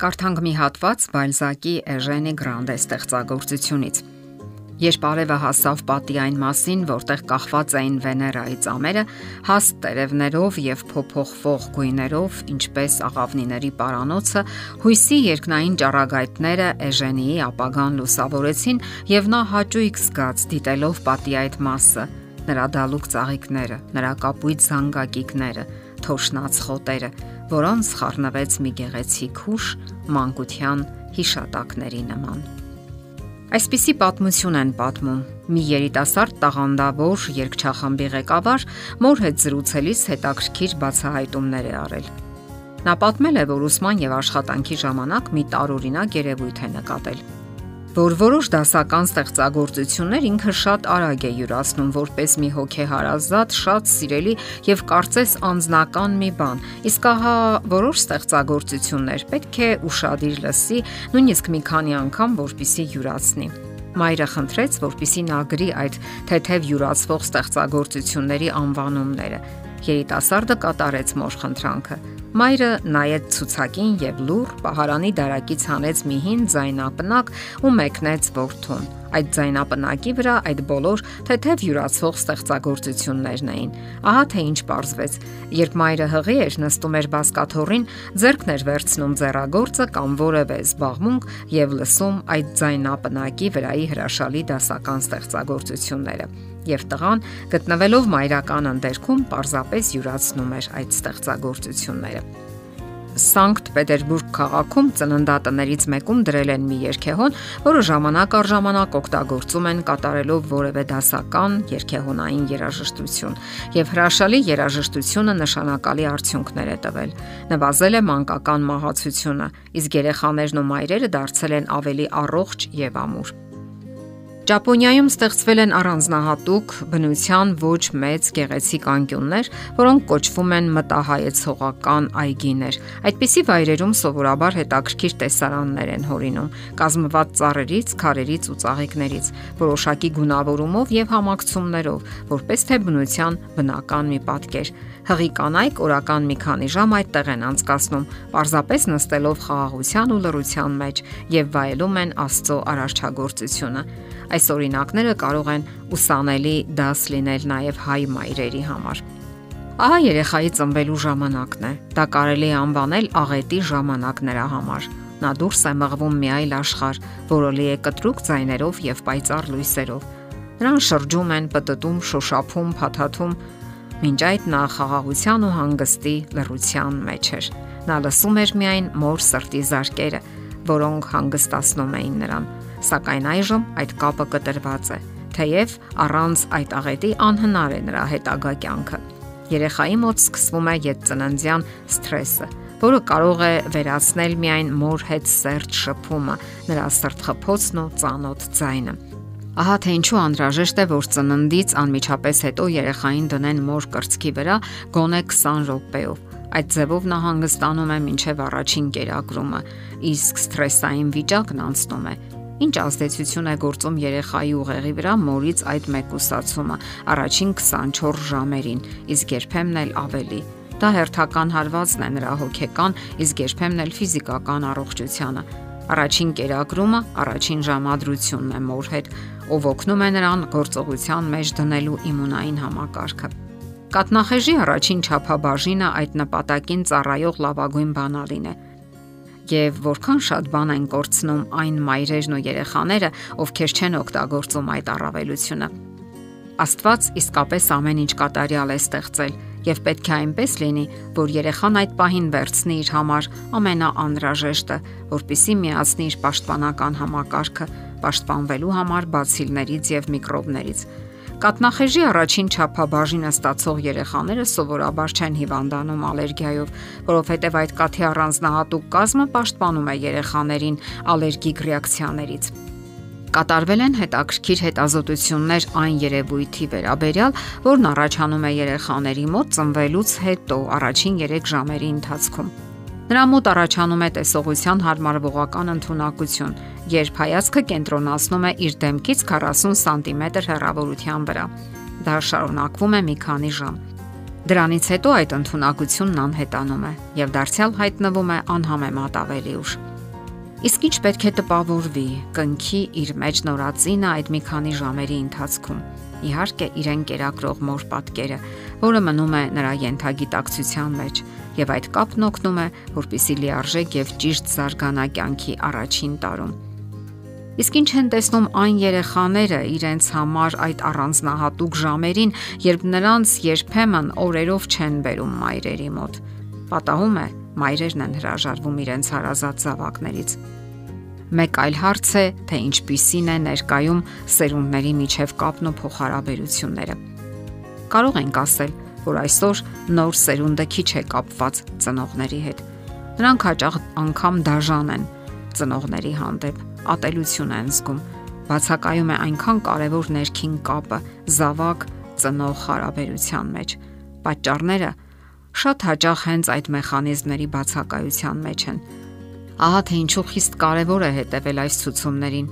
Կարդանք մի հատված Բալզակի Էժենի Գրանդե ստեղծագործությունից։ Երբ արևը հասավ պատի այն մասին, որտեղ կախված էին Վեներայի ծամերը, հաստ տերևներով եւ փոփոխվող գույներով, ինչպես աղավնիների պարանոցը, հույսի երկնային ճառագայթները Էժենիի ապագան լուսավորեցին եւ նա հաճույք զգաց դիտելով պատի այդ մասը, նրա դալուկ ծաղիկները, նրա կապույտ զանգակիկները, թոշնած խոտերը, որոնց խառնվեց մի գեղեցիկ հուշ մանկության հիշատակների նման։ Այսպիսի պատմություն են պատմում։ Մի երիտասարդ տաղանդավոր երգչախմբի ղեկավար մոր հետ զրուցելիս հետաքրքիր բացահայտումներ է արել։ Նա պատմել է, որ ուսման եւ աշխատանքի ժամանակ մի տարօրինակ երևույթ է նկատել որ որոշ դասական ստեղծագործություններ ինքը շատ արագ է յուրացնում որպես մի հոգեհարազատ, շատ սիրելի եւ կարծես անznական մի բան։ Իսկ ահա որոշ ստեղծագործություններ պետք է ուրشادիր լսի, նույնիսկ մի քանի անգամ, որpիսի յուրացնի։ Մայրը խնդրեց, որpիսի նա գրի այդ թեթև յուրացվող ստեղծագործությունների անվանումները։ Երիտասարդը կատարեց մոր խնդրանքը։ Մայրը նայեց ցուցակին եւ լուր պահարանի դարակից հանեց մի հին զայնապնակ ու մեկնեց ворթուն։ Այդ զայնապնակի վրա այդ բոլոր թեթև յուրացող ստեղծագործություններն էին։ Ահա թե ինչ պարզվեց։ Երբ մայրը հղի էր նստում էր բասկաթոռին, ձեռքն էր վերցնում ձեռագործը կամ որևէ զբաղմունք եւ լսում այդ զայնապնակի վրայի հրաշալի դասական ստեղծագործությունները եւ տղան գտնվելով մայրական ընդերքում պարզապես յուրացնում էր այդ ստեղծագործությունները։ Սանկտ Պետերբուրգ քաղաքում ծննդատներից մեկում դրել են մի երգեհոն, որը ժամանակ առ ժամանակ օգտագործում են կատարելով որևէ դասական երգեհոնային երաժշտություն, եւ հրաշալի երաժշտությունը նշանակալի արդյունքներ է տվել։ Նվազել է մանկական մահացությունը, իսկ երեխաներն ու մայրերը դարձել են ավելի առողջ եւ ամուր։ Ճապոնիայում ստեղծվել են առանձնահատուկ բնության ոչ մեծ գեղեցիկ անկյուններ, որոնք կոչվում են մտահայեցողական այգիներ։ Այդպիսի վայրերում սովորաբար հետաքրքիր տեսարաններ են հորինում, կազմված ծառերից, քարերից ու ծաղիկներից, որոշակի գունավորումով եւ համակցումներով, որպես թե բնության բնական մի պատկեր։ Հղի կանայք օրական մի քանի ժամ այդտեղ են անցկացնում, parzapes նստելով խաղաղության ու լռության մեջ եւ վայելում են Աստծո արարչագործությունը։ Այս օրինակները կարող են ուսանելի դաս լինել նաև հայ մայրերի համար։ Ահա երեխայի ծնվելու ժամանակն է։ Դա կարելի է անվանել աղետի ժամանակ նրա համար։ Նա դուրս է մղվում մի այլ աշխարհ, որը լի է կտրուկ ձայներով եւ պայծառ լույսերով։ Նրան շրջում են պտտում, շոշափում, փաթաթում, Մինչ այդ նա խաղաղության ու հանգստի լռության մեջ էր։ Նա լսում էր միայն մոր սրտի զարկերը, որոնք հանգստացնում էին նրան սակայն այժմ այդ կապը կտրված է, թեև առանց այդ աղետի անհնար է նրա հետագա կյանքը։ Երեխայի մոտ սկսվում է յետծննդյան սթրեսը, որը կարող է վերացնել միայն մոր հետ սերտ շփումը, նրա սրտխփոցն ու ծանոթ ձայնը։ Ահա թե ինչու անհրաժեշտ է, որ ծննդից անմիջապես հետո երեխային դնեն մոր կրծքի վրա գոնե 20 րոպեով։ Այդ ձևով նա հանգստանում է մինչև առաջին կերակրումը, իսկ սթրեսային վիճակն անցնում է Ինչ ազդեցություն է գործում երեխայի ուղեղի վրա մորից այդ մեկուսացումը առաջին 24 ժամերին, իսկ երբեմն էլ ավելի։ Դա հերթական հարվածն է նրա հոգեկան, իսկ երբեմն էլ ֆիզիկական առողջությանը։ Առաջին կերակրումը առաջին ժամադրությունն է մոր հետ, ով օգնում է նրան գործողության մեջ դնելու իմունային համակարգը։ Կատնախեժի առաջին ճափաբաժինը այդ նպատակին ծառայող լավագույն բանալին է եւ որքան շատ բան են կորցնում այն մայրերն ու երեխաները, ովքեր չեն օգտագործում այդ առավելությունը։ Աստված իսկապես ամեն ինչ կատարյալ է ստեղծել եւ պետք է այնպես լինի, որ երեխան այդ պահին վերցնի իր համար ամենաանհրաժեշտը, որpիսի միացնի իր պաշտպանական համակարգը, պաշտպանվելու համար բացիլներից եւ միկրոբներից Կատնախեժի առաջին ճափաբաժինը ստացող երեխաները սովորաբար չեն հիվանդանում ալերգիայով, որովհետև այդ կաթի առանձնահատուկ կազմը պաշտպանում է երեխաներին ալերգիկ ռեակցիաներից։ Կատարվել են հետաքրքիր հետազոտություններ այն երևույթի վերաբերյալ, որն առաջանում է երեխաների մոտ ծնվելուց հետո առաջին 3 ժամերի ընթացքում։ Նրա մոտ առաջանում է տեսողության հարմարվողական ընտունակություն, երբ հայացքը կենտրոնացնում է իր դեմքից 40 սանտիմետր հեռավորության վրա։ Դա շարունակվում է մի քանի ժամ։ Դրանից հետո այդ ընտունակությունն անհետանում է եւ դարձյալ հայտնվում է անհամեմատ ավելի ուշ։ Իսկ ինչ պետք է տպավորվի, կնքի իր մեջ նորածինը այդ մի քանի ժամերի ընթացքում։ Իհարկե, իրեն կերակրող մոր պատկերը, որը մնում է նրա յենթագիտակցության մեջ, եւ այդ կապն օգնում է, որpիսի լիարժեք եւ ճիշտ զարգանա կյանքի առաջին տարում։ Իսկ ինչ են տեսնում այն երեխաները իրենց համար այդ առանձնահատուկ ժամերին, երբ նրանց երբեմն օրերով չեն բերում մայրերի մոտ։ Պատահում է, մայրերն են հրաժարվում իրենց հարազատ զավակներից։ Մեկ այլ հարց է, թե ինչպիսին է ներկայում սերունդների միջև կապն ու փոխհարաբերությունները։ Կարող ենք ասել, որ այսօր նոր սերունդը քիչ է կապված ծնողների հետ։ Նրանք հաճախ անգամ դաժան են ծնողների հանդեպ, ատելություն են զգում։ Բացակայում է այնքան կարևոր ներքին կապը զավակ ծնող հարաբերության մեջ։ Պատճառները շատ հաճախ հենց այդ մեխանիզմների բացակայության մեջ են Ահա թե ինչու խիստ կարևոր է հետևել այս ցուցումներին,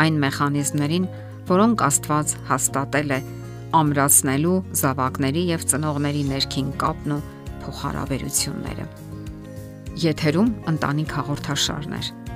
այն մեխանիզմներին, որոնք Աստված հաստատել է ամրացնելու զավակների եւ ծնողների ներքին կապն ու փոխհարաբերությունները։ Եթերում ընտանիք հաղորդաշարներ։